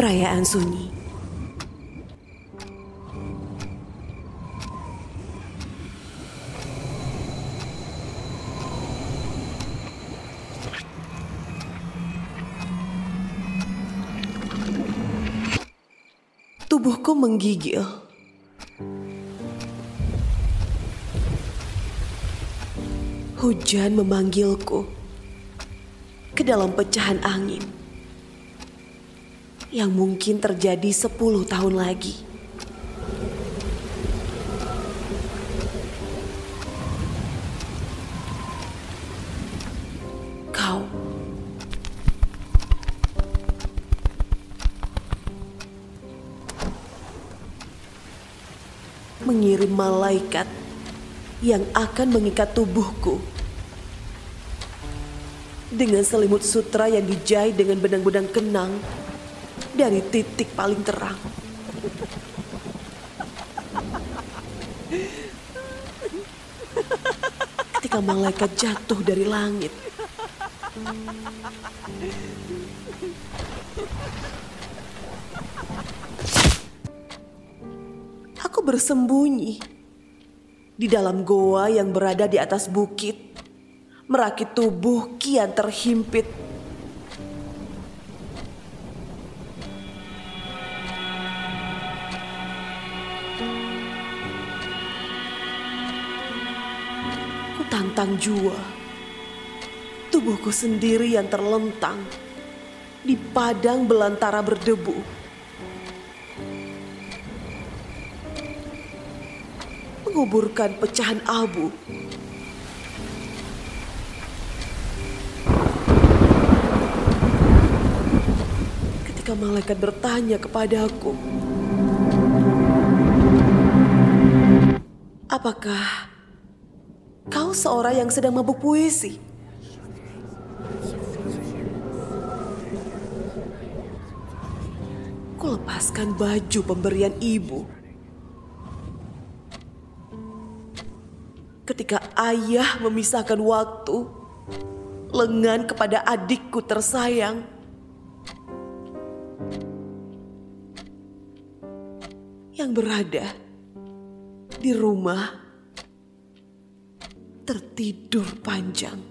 Perayaan sunyi. Tubuhku menggigil. Hujan memanggilku ke dalam pecahan angin yang mungkin terjadi 10 tahun lagi. Kau mengirim malaikat yang akan mengikat tubuhku dengan selimut sutra yang dijahit dengan benang-benang kenang dari titik paling terang. Ketika malaikat jatuh dari langit, aku bersembunyi di dalam goa yang berada di atas bukit, merakit tubuh kian terhimpit tantang jua. Tubuhku sendiri yang terlentang di padang belantara berdebu. Menguburkan pecahan abu. Ketika malaikat bertanya kepadaku, Apakah Kau seorang yang sedang mabuk puisi. Ku lepaskan baju pemberian ibu. Ketika ayah memisahkan waktu lengan kepada adikku tersayang. Yang berada di rumah tertidur panjang.